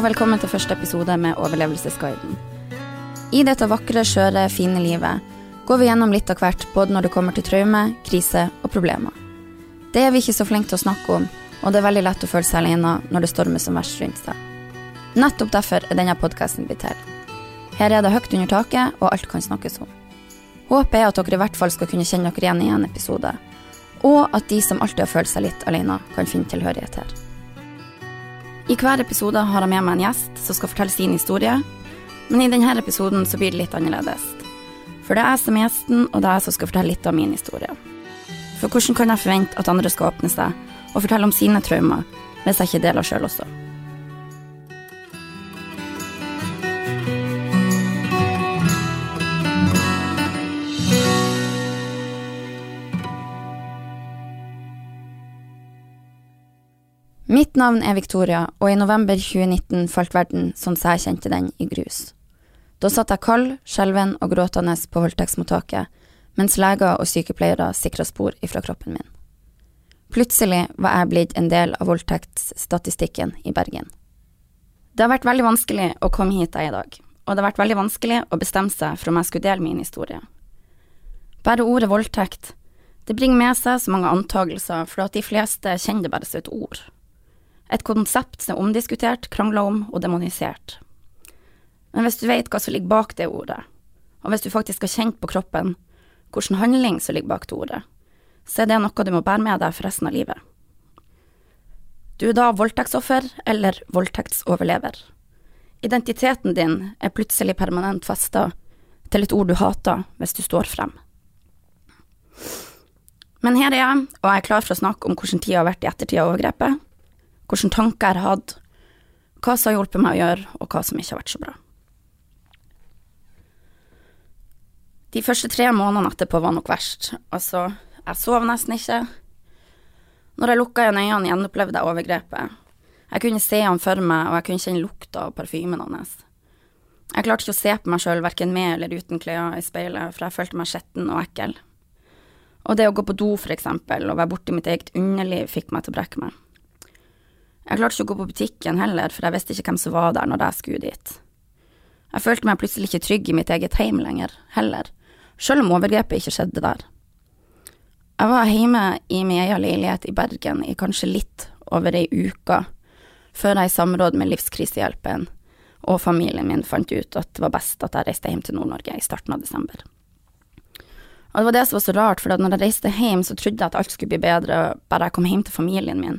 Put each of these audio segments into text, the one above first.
og velkommen til første episode med Overlevelsesguiden. I dette vakre, skjøre, fine livet går vi gjennom litt av hvert, både når det kommer til traume, krise og problemer. Det er vi ikke så flinke til å snakke om, og det er veldig lett å føle seg alene når det stormer som verst rundt seg. Nettopp derfor er denne podkasten blitt til. Her er det høyt under taket, og alt kan snakkes om. Håpet er at dere i hvert fall skal kunne kjenne dere igjen i en episode, og at de som alltid har følt seg litt alene, kan finne tilhørighet her. I hver episode har jeg med meg en gjest som skal fortelle sin historie, men i denne episoden så blir det litt annerledes. For det er jeg som er gjesten, og det er jeg som skal fortelle litt av min historie. For hvordan kan jeg forvente at andre skal åpne seg og fortelle om sine traumer, hvis jeg ikke deler sjøl også? Mitt navn er Victoria, og i november 2019 falt verden sånn som jeg kjente den, i grus. Da satt jeg kald, skjelven og gråtende på voldtektsmottaket, mens leger og sykepleiere sikra spor ifra kroppen min. Plutselig var jeg blitt en del av voldtektsstatistikken i Bergen. Det har vært veldig vanskelig å komme hit jeg i dag, og det har vært veldig vanskelig å bestemme seg for om jeg skulle dele min historie. Bare ordet voldtekt, det bringer med seg så mange antagelser, for at de fleste kjenner det bare som et ord. Et konsept som er omdiskutert, krangla om og demonisert. Men hvis du vet hva som ligger bak det ordet, og hvis du faktisk har kjent på kroppen hvilken handling som ligger bak det ordet, så er det noe du må bære med deg for resten av livet. Du er da voldtektsoffer eller voldtektsoverlever. Identiteten din er plutselig permanent festa til et ord du hater hvis du står frem. Men her er jeg, og jeg er klar for å snakke om hvordan tida har vært i ettertid av overgrepet, hvilke tanker jeg har hatt, hva som har hjulpet meg å gjøre, og hva som ikke har vært så bra. De første tre månedene etterpå var nok verst. Altså, jeg sov nesten ikke. Når jeg lukka igjen øynene, gjenopplevde jeg overgrepet. Jeg kunne se han for meg, og jeg kunne kjenne lukta av parfymen hans. Jeg klarte ikke å se på meg sjøl, verken med eller uten klær i speilet, for jeg følte meg skitten og ekkel. Og det å gå på do, for eksempel, og være borti mitt eget underliv, fikk meg til å brekke meg. Jeg klarte ikke å gå på butikken heller, for jeg visste ikke hvem som var der når jeg skulle dit. Jeg følte meg plutselig ikke trygg i mitt eget heim lenger, heller, selv om overgrepet ikke skjedde der. Jeg var hjemme i min egen leilighet i Bergen i kanskje litt over ei uke, før jeg i samråd med Livskrisehjelpen og familien min fant ut at det var best at jeg reiste hjem til Nord-Norge i starten av desember. Og det var det som var så rart, for når jeg reiste hjem, så trodde jeg at alt skulle bli bedre bare jeg kom hjem til familien min.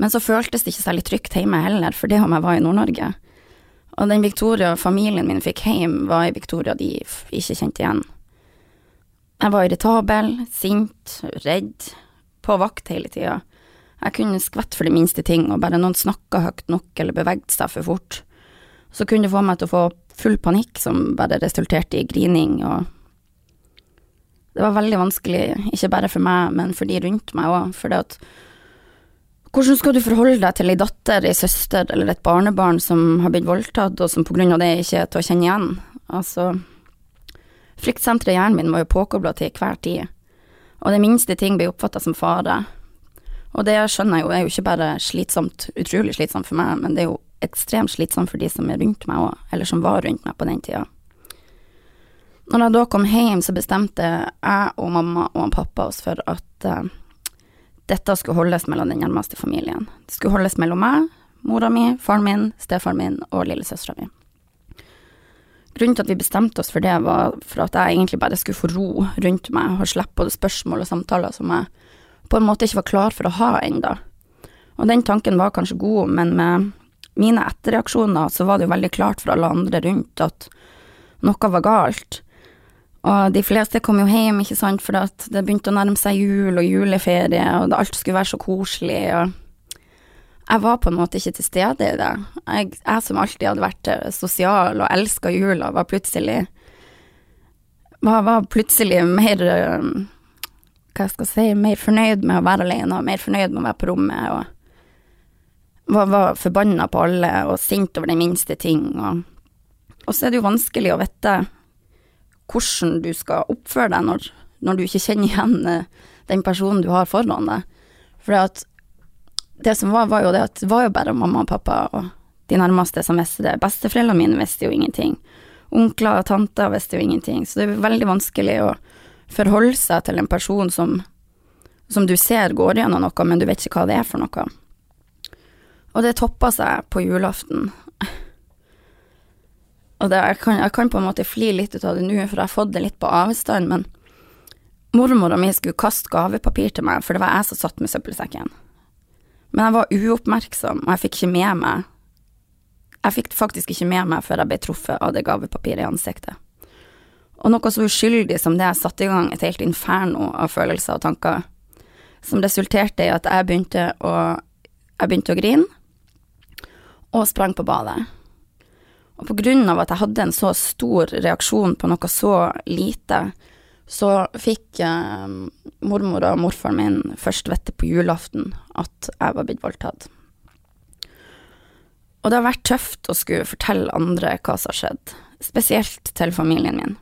Men så føltes det ikke særlig trygt hjemme heller, for det om jeg var i Nord-Norge. Og den Victoria familien min fikk hjem, var ei Victoria de ikke kjente igjen. Jeg var irritabel, sint, redd, på vakt hele tida. Jeg kunne skvette for de minste ting, og bare noen snakka høyt nok eller bevegde seg for fort, så kunne det få meg til å få full panikk som bare resulterte i grining og Det var veldig vanskelig, ikke bare for meg, men for de rundt meg òg, for det at hvordan skal du forholde deg til ei datter, ei søster eller et barnebarn som har blitt voldtatt, og som på grunn av det ikke er til å kjenne igjen? Altså, fryktsenteret i hjernen min var jo påkobla til hver tid, og det minste ting blir oppfatta som fare. Og det skjønner jeg jo er jo ikke bare slitsomt, utrolig slitsomt for meg, men det er jo ekstremt slitsomt for de som er rundt meg òg, eller som var rundt meg på den tida. Når jeg da kom hjem, så bestemte jeg og mamma og pappa oss for at uh, dette skulle holdes mellom den nærmeste familien. Det skulle holdes mellom meg, mora mi, faren min, stefaren min og lillesøstera mi. Grunnen til at vi bestemte oss for det, var for at jeg egentlig bare skulle få ro rundt meg og slippe både spørsmål og samtaler som jeg på en måte ikke var klar for å ha ennå. Og den tanken var kanskje god, men med mine etterreaksjoner så var det jo veldig klart for alle andre rundt at noe var galt. Og de fleste kom jo hjem, ikke sant, for det begynte å nærme seg jul og juleferie, og alt skulle være så koselig, og jeg var på en måte ikke til stede i det. Jeg, jeg som alltid hadde vært eh, sosial og elska jula, var plutselig var, var plutselig mer eh, Hva skal jeg si, mer fornøyd med å være alene, og mer fornøyd med å være på rommet, og var, var forbanna på alle og sint over den minste ting, og, og så er det jo vanskelig å vite hvordan du skal oppføre deg når, når du ikke kjenner igjen eh, den personen du har foran deg. For det som var, var jo det at det var jo bare mamma og pappa og de nærmeste som visste det. Besteforeldrene mine visste jo ingenting. Onkler og tanter visste jo ingenting. Så det er veldig vanskelig å forholde seg til en person som, som du ser går gjennom noe, men du vet ikke hva det er for noe. Og det toppa seg på julaften. Og det, jeg, kan, jeg, kan, på en måte fli litt ut av det nå, for jeg har fått det litt på avstand, men mormora mi skulle kaste gavepapir til meg, for det var jeg som satt med søppelsekken. Men jeg var uoppmerksom, og jeg fikk ikke med meg Jeg fikk faktisk ikke med meg før jeg ble truffet av det gavepapiret i ansiktet. Og noe så uskyldig som det satte i gang et helt inferno av følelser og tanker, som resulterte i at jeg begynte å, jeg begynte å grine, og sprang på badet. Og på grunn av at jeg hadde en så stor reaksjon på noe så lite, så fikk eh, mormor og morfaren min først vite på julaften at jeg var blitt voldtatt. Og det har vært tøft å skulle fortelle andre hva som har skjedd, spesielt til familien min.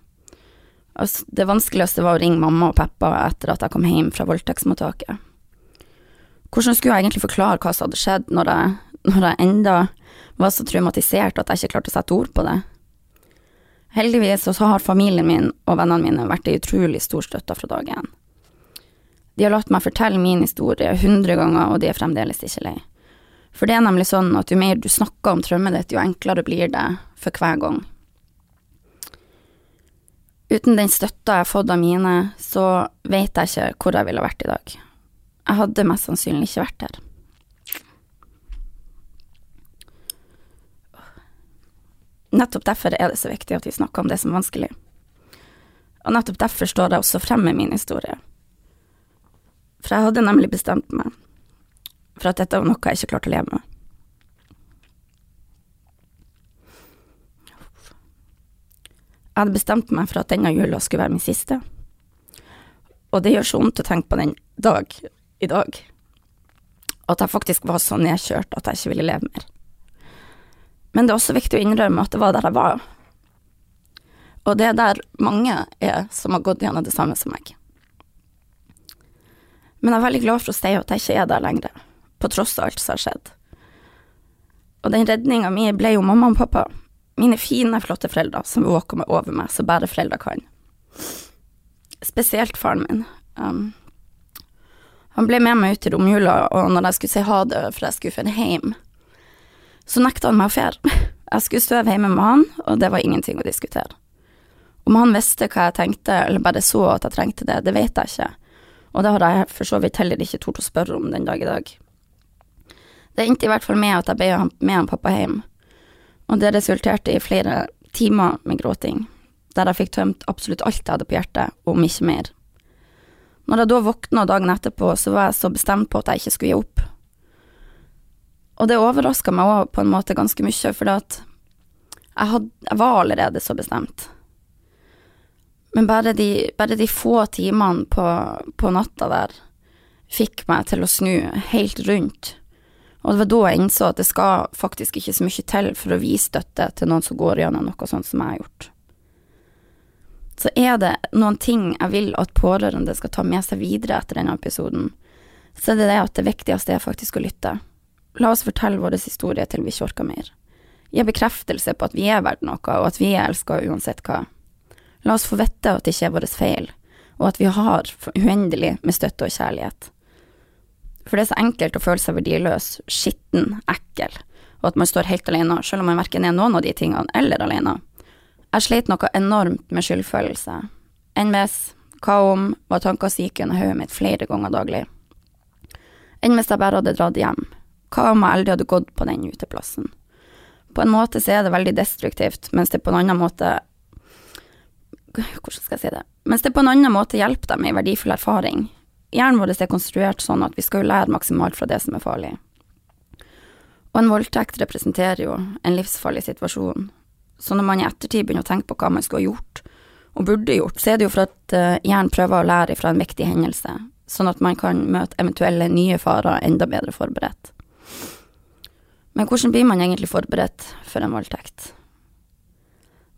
Altså, det vanskeligste var å ringe mamma og pappa etter at jeg kom hjem fra voldtektsmottaket. Hvordan skulle jeg egentlig forklare hva som hadde skjedd, når jeg, når jeg enda var så traumatisert at jeg ikke klarte å sette ord på det? Heldigvis så har familien min og vennene mine vært ei utrolig stor støtte fra dag én. De har latt meg fortelle min historie hundre ganger, og de er fremdeles ikke lei. For det er nemlig sånn at jo mer du snakker om traumet ditt, jo enklere blir det for hver gang. Uten den støtta jeg har fått av mine, så vet jeg ikke hvor jeg ville vært i dag. Jeg hadde mest sannsynlig ikke vært her. Nettopp derfor er det så viktig at vi snakker om det som er vanskelig. Og nettopp derfor står jeg også frem med min historie. For jeg hadde nemlig bestemt meg for at dette var noe jeg ikke klarte å leve med. Jeg hadde bestemt meg for at denne jula skulle være min siste. Og det gjør så vondt å tenke på den dag i dag. At jeg faktisk var så nedkjørt at jeg ikke ville leve mer. Men det er også viktig å innrømme at det var der jeg var. Og det er der mange er som har gått gjennom det samme som meg. Men jeg er veldig glad for å si at jeg ikke er der lenger, på tross av alt som har skjedd. Og den redninga mi ble jo mamma og pappa, mine fine, flotte foreldre som våka meg over meg, som bare foreldre kan. Spesielt faren min. Um, han ble med meg ut i romjula, og når jeg skulle si ha det, for jeg skulle finne hjem, så nekta han meg å fære. Jeg skulle støve hjemme med han, og det var ingenting å diskutere. Om han visste hva jeg tenkte, eller bare så at jeg trengte det, det vet jeg ikke, og det har jeg for så vidt heller ikke tort å spørre om den dag i dag. Det endte i hvert fall med at jeg ble med han pappa hjem, og det resulterte i flere timer med gråting, der jeg fikk tømt absolutt alt jeg hadde på hjertet, om ikke mer. Når jeg da våkna dagen etterpå, så var jeg så bestemt på at jeg ikke skulle gi opp. Og det overraska meg òg på en måte ganske mye, for jeg, jeg, var allerede så bestemt. Men bare de, bare de få timene på, på, natta der fikk meg til å snu helt rundt. Og det var da jeg innså at det skal faktisk ikke så mye til for å vise støtte til noen som går gjennom noe sånt som jeg har gjort. Så er det noen ting jeg vil at pårørende skal ta med seg videre etter denne episoden, så er det det at det viktigste er faktisk å lytte. La oss fortelle vår historie til vi ikke orker mer. Gi bekreftelse på at vi er verdt noe, og at vi er elska uansett hva. La oss få vite at det ikke er vår feil, og at vi har uendelig med støtte og kjærlighet. For det er så enkelt å føle seg verdiløs, skitten, ekkel, og at man står helt alene, selv om man verken er noen av de tingene eller alene. Jeg sleit noe enormt med skyldfølelse. NVS, hva om, var tanker som gikk gjennom hodet mitt flere ganger daglig. Enn hvis jeg bare hadde dratt hjem, hva om jeg aldri hadde gått på den uteplassen? På en måte så er det veldig destruktivt, mens det på en annen måte Hvordan skal jeg si det? Mens det på en annen måte hjelper dem i verdifull erfaring. Hjernen vår er konstruert sånn at vi skal lære maksimalt fra det som er farlig. Og en voldtekt representerer jo en livsfarlig situasjon. Så når man i ettertid begynner å tenke på hva man skulle ha gjort, og burde gjort, så er det jo for at uh, hjernen prøver å lære fra en viktig hendelse, sånn at man kan møte eventuelle nye farer enda bedre forberedt. Men hvordan blir man egentlig forberedt for en voldtekt?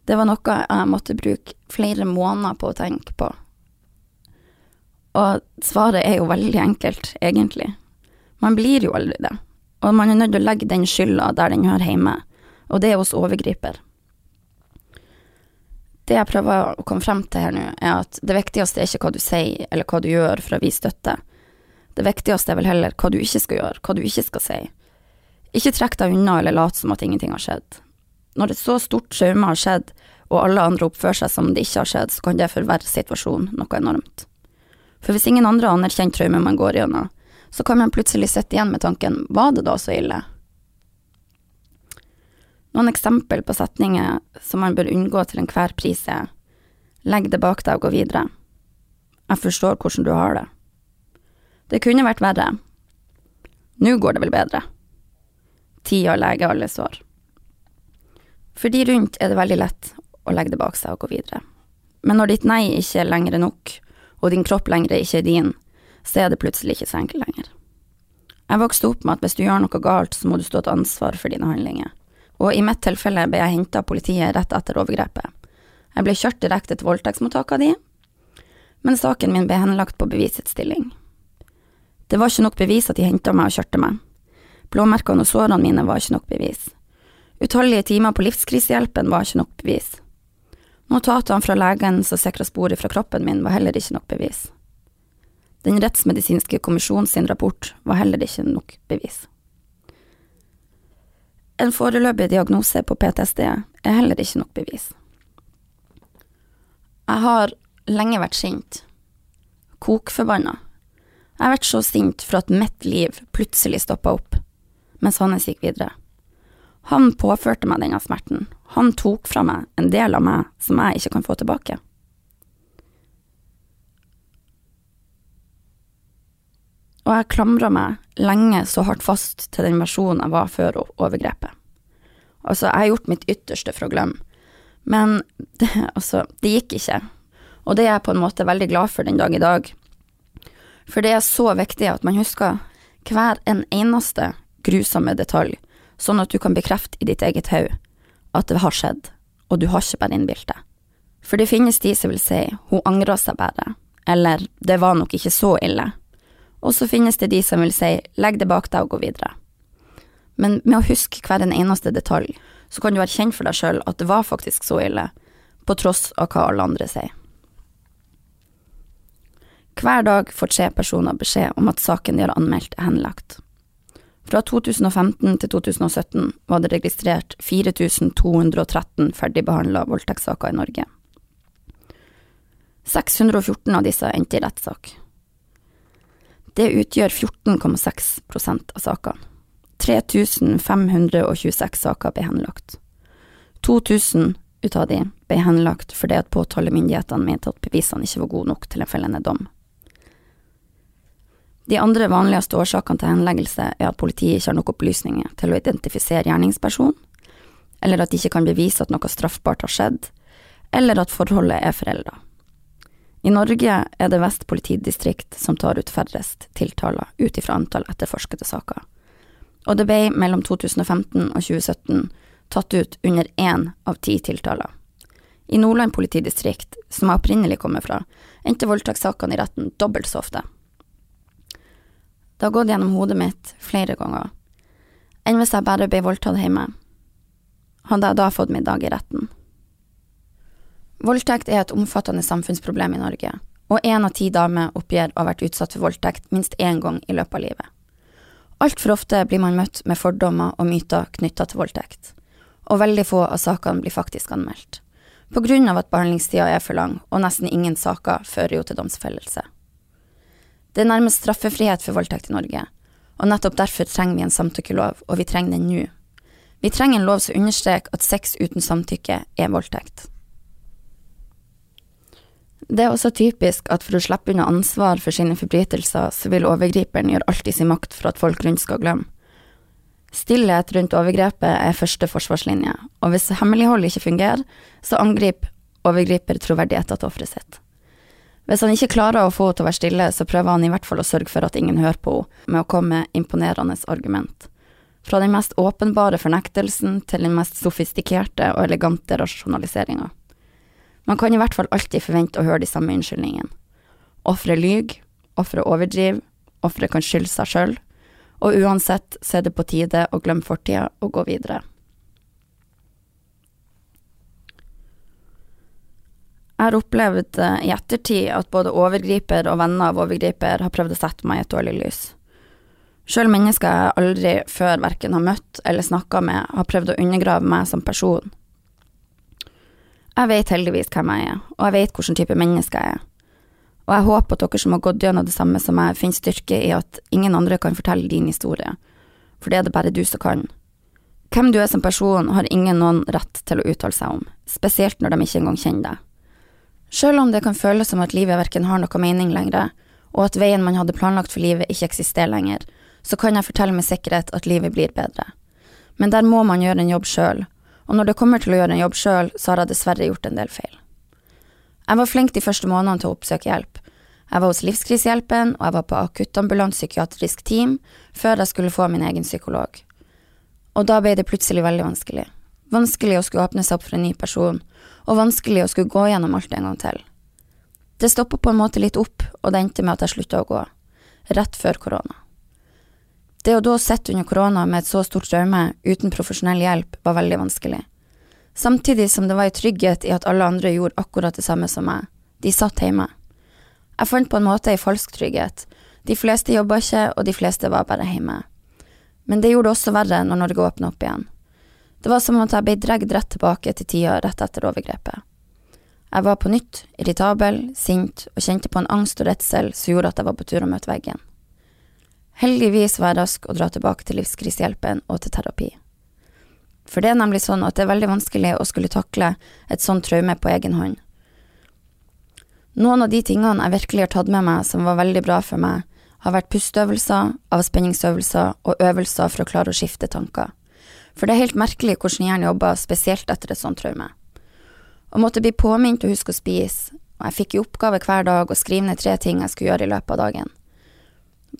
Det var noe jeg måtte bruke flere måneder på å tenke på. Og svaret er jo veldig enkelt, egentlig. Man blir jo aldri det. og man er nødt til å legge den skylda der den hører hjemme, og det er hos overgriper. Det jeg prøver å komme frem til her nå, er at det viktigste er ikke hva du sier eller hva du gjør for å vise støtte. Det viktigste er vel heller hva du ikke skal gjøre, hva du ikke skal si. Ikke trekk deg unna eller lat som at ingenting har skjedd. Når et så stort traume har skjedd, og alle andre oppfører seg som det ikke har skjedd, så kan det forverre situasjonen noe enormt. For hvis ingen andre anerkjenner traumet man går gjennom, så kan man plutselig sitte igjen med tanken var det da så ille? Noen eksempel på setninger som man bør unngå til enhver pris er legg det bak deg og gå videre. Jeg forstår hvordan du har det. Det kunne vært verre. Nå går det vel bedre. Tida leger alle sår. For de rundt er det veldig lett å legge det bak seg og gå videre. Men når ditt nei ikke er lenger nok, og din kropp lenger ikke er din, så er det plutselig ikke så enkelt lenger. Jeg vokste opp med at hvis du gjør noe galt, så må du stå til ansvar for dine handlinger, og i mitt tilfelle ble jeg henta av politiet rett etter overgrepet. Jeg ble kjørt direkte til voldtektsmottaket de, men saken min ble henlagt på bevisets stilling. Det var ikke nok bevis at de henta meg og kjørte meg. Blåmerkene og sårene mine var ikke nok bevis. Utallige timer på livskrisehjelpen var ikke nok bevis. Notatene fra legen som sikra sporet fra kroppen min, var heller ikke nok bevis. Den rettsmedisinske kommisjonen sin rapport var heller ikke nok bevis. En foreløpig diagnose på PTSD er heller ikke nok bevis. Jeg har lenge vært sint. Kokforbanna. Jeg har vært så sint for at mitt liv plutselig stoppa opp, mens hans gikk videre. Han påførte meg denne smerten, han tok fra meg en del av meg som jeg ikke kan få tilbake. Og jeg klamra meg lenge så hardt fast til den versjonen jeg var før overgrepet. Altså, jeg har gjort mitt ytterste for å glemme, men det, altså, det gikk ikke, og det er jeg på en måte veldig glad for den dag i dag, for det er så viktig at man husker hver en eneste grusomme detalj sånn at du kan bekrefte i ditt eget hode at det har skjedd, og du har ikke bare innbilt deg. For det finnes de som vil si hun angra seg bare, eller det var nok ikke så ille. Og så finnes det de som vil si legg det bak deg og gå videre. Men med å huske hver en eneste detalj, så kan du erkjenne for deg sjøl at det var faktisk så ille, på tross av hva alle andre sier. Hver dag får tre personer beskjed om at saken de har anmeldt, er henlagt. Fra 2015 til 2017 var det registrert 4213 ferdigbehandla voldtektssaker i Norge. 614 av disse endte i rettssak. Det utgjør 14,6% av sakene. 3526 saker ble henlagt. 2000 ut av de ble henlagt fordi at påtalemyndighetene mente at bevisene ikke var gode nok til en fellende dom. De andre vanligste årsakene til henleggelse er at politiet ikke har nok opplysninger til å identifisere gjerningspersonen, eller at de ikke kan bevise at noe straffbart har skjedd, eller at forholdet er forelda. I Norge er det Vest politidistrikt som tar ut færrest tiltaler ut ifra antall etterforskede saker, og det ble mellom 2015 og 2017 tatt ut under én av ti tiltaler. I Nordland politidistrikt, som jeg opprinnelig kommer fra, endte voldtektssakene i retten dobbelt så ofte. Det har gått gjennom hodet mitt flere ganger. Enn hvis jeg bare ble voldtatt hjemme? Hadde jeg da fått middag i retten? Voldtekt er et omfattende samfunnsproblem i Norge, og én av ti damer oppgir å ha vært utsatt for voldtekt minst én gang i løpet av livet. Altfor ofte blir man møtt med fordommer og myter knytta til voldtekt, og veldig få av sakene blir faktisk anmeldt, på grunn av at behandlingstida er for lang og nesten ingen saker fører jo til domsfellelse. Det er nærmest straffefrihet for voldtekt i Norge, og nettopp derfor trenger vi en samtykkelov, og vi trenger den nå. Vi trenger en lov som understreker at sex uten samtykke er voldtekt. Det er også typisk at for å slippe unna ansvar for sine forbrytelser, så vil overgriperen gjøre alt i sin makt for at folk rundt skal glemme. Stillhet rundt overgrepet er første forsvarslinje, og hvis hemmelighold ikke fungerer, så angriper overgriper troverdigheten til offeret sitt. Hvis han ikke klarer å få henne til å være stille, så prøver han i hvert fall å sørge for at ingen hører på henne, med å komme med imponerende argument. Fra den mest åpenbare fornektelsen til den mest sofistikerte og elegante rasjonaliseringa. Man kan i hvert fall alltid forvente å høre de samme unnskyldningene. Offeret lyver, offeret overdriver, offeret kan skylde seg sjøl, og uansett så er det på tide å glemme fortida og gå videre. Jeg har opplevd eh, i ettertid at både overgriper og venner av overgriper har prøvd å sette meg i et dårlig lys. Sjøl mennesker jeg aldri før verken har møtt eller snakka med, har prøvd å undergrave meg som person. Jeg vet heldigvis hvem jeg er, og jeg vet hvilken type menneske jeg er. Og jeg håper at dere som har gått gjennom det samme som meg, finner styrke i at ingen andre kan fortelle din historie, for det er det bare du som kan. Hvem du er som person, har ingen noen rett til å uttale seg om, spesielt når de ikke engang kjenner deg. Sjøl om det kan føles som at livet verken har noe mening lenger, og at veien man hadde planlagt for livet ikke eksisterer lenger, så kan jeg fortelle med sikkerhet at livet blir bedre. Men der må man gjøre en jobb sjøl, og når det kommer til å gjøre en jobb sjøl, så har jeg dessverre gjort en del feil. Jeg var flink de første månedene til å oppsøke hjelp. Jeg var hos Livskrisehjelpen, og jeg var på akuttambulant psykiatrisk team før jeg skulle få min egen psykolog. Og da ble det plutselig veldig vanskelig. Vanskelig å skulle åpne seg opp for en ny person, og vanskelig å skulle gå gjennom alt en gang til. Det stoppa på en måte litt opp, og det endte med at jeg slutta å gå, rett før korona. Det å da sitte under korona med et så stort traume uten profesjonell hjelp var veldig vanskelig. Samtidig som det var en trygghet i at alle andre gjorde akkurat det samme som meg. De satt hjemme. Jeg fant på en måte ei falsk trygghet. De fleste jobba ikke, og de fleste var bare hjemme. Men det gjorde det også verre når Norge åpna opp igjen. Det var som at jeg ble dratt rett tilbake til tida rett etter overgrepet. Jeg var på nytt irritabel, sint og kjente på en angst og redsel som gjorde at jeg var på tur å møte veggen. Heldigvis var jeg rask å dra tilbake til Livskrisehjelpen og til terapi. For det er nemlig sånn at det er veldig vanskelig å skulle takle et sånt traume på egen hånd. Noen av de tingene jeg virkelig har tatt med meg som var veldig bra for meg, har vært pusteøvelser, avspenningsøvelser og øvelser for å klare å skifte tanker. For det er helt merkelig hvordan hjernen jobber, spesielt etter et sånt traume. Å måtte bli påminnet å huske å spise, og jeg fikk i oppgave hver dag å skrive ned tre ting jeg skulle gjøre i løpet av dagen.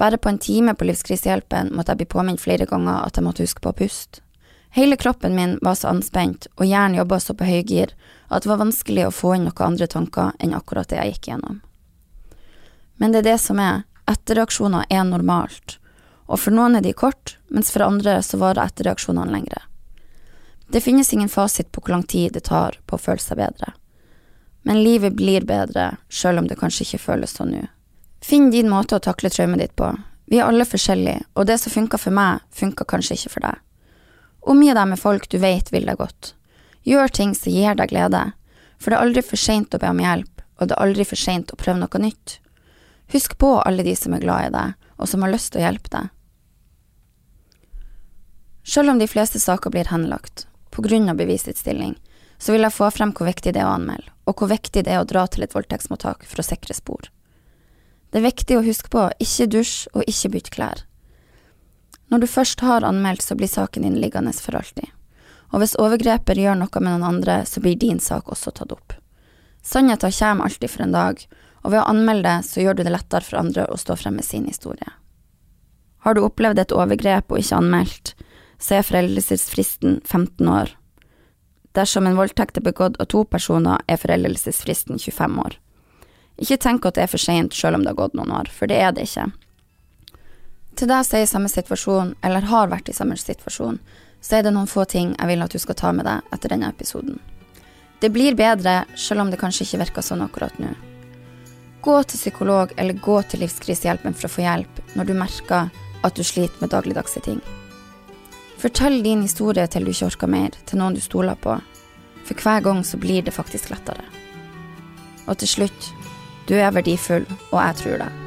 Bare på en time på Livskrisehjelpen måtte jeg bli påminnet flere ganger at jeg måtte huske på å puste. Hele kroppen min var så anspent, og hjernen jobba så på høygir at det var vanskelig å få inn noen andre tanker enn akkurat det jeg gikk gjennom. Men det er det som er, etterreaksjoner er normalt, og for noen er de kort, mens for andre så varer etterreaksjonene lengre. Det finnes ingen fasit på hvor lang tid det tar på å føle seg bedre. Men livet blir bedre, sjøl om det kanskje ikke føles sånn nå. Finn din måte å takle traumet ditt på. Vi er alle forskjellige, og det som funka for meg, funka kanskje ikke for deg. Omgi deg med folk du vet vil deg godt. Gjør ting som gir deg glede, for det er aldri for seint å be om hjelp, og det er aldri for seint å prøve noe nytt. Husk på alle de som er glad i deg, og som har lyst til å hjelpe deg. Selv om de fleste saker blir henlagt grunn av stilling, så vil jeg få frem hvor viktig det er å anmelde, og hvor viktig det er å dra til et voldtektsmottak for å sikre spor. Det er viktig å huske på ikke dusj og ikke bytte klær. Når du først har anmeldt, så blir saken din liggende for alltid. Og hvis overgreper gjør noe med noen andre, så blir din sak også tatt opp. Sannheten kommer alltid for en dag, og ved å anmelde det, så gjør du det lettere for andre å stå frem med sin historie. Har du opplevd et overgrep og ikke anmeldt, så er foreldelsesfristen 15 år. Dersom en voldtekt er begått av to personer, er foreldelsesfristen 25 år. Ikke tenk at det er for seint selv om det har gått noen år, for det er det ikke. Til deg som er i samme situasjon, eller har vært i samme situasjon, så er det noen få ting jeg vil at du skal ta med deg etter denne episoden. Det blir bedre, selv om det kanskje ikke virker sånn akkurat nå. Gå til psykolog eller gå til Livskrisehjelpen for å få hjelp når du merker at du sliter med dagligdagse ting. Fortell din historie til du ikke orker mer, til noen du stoler på. For hver gang så blir det faktisk lettere. Og til slutt, du er verdifull, og jeg tror det.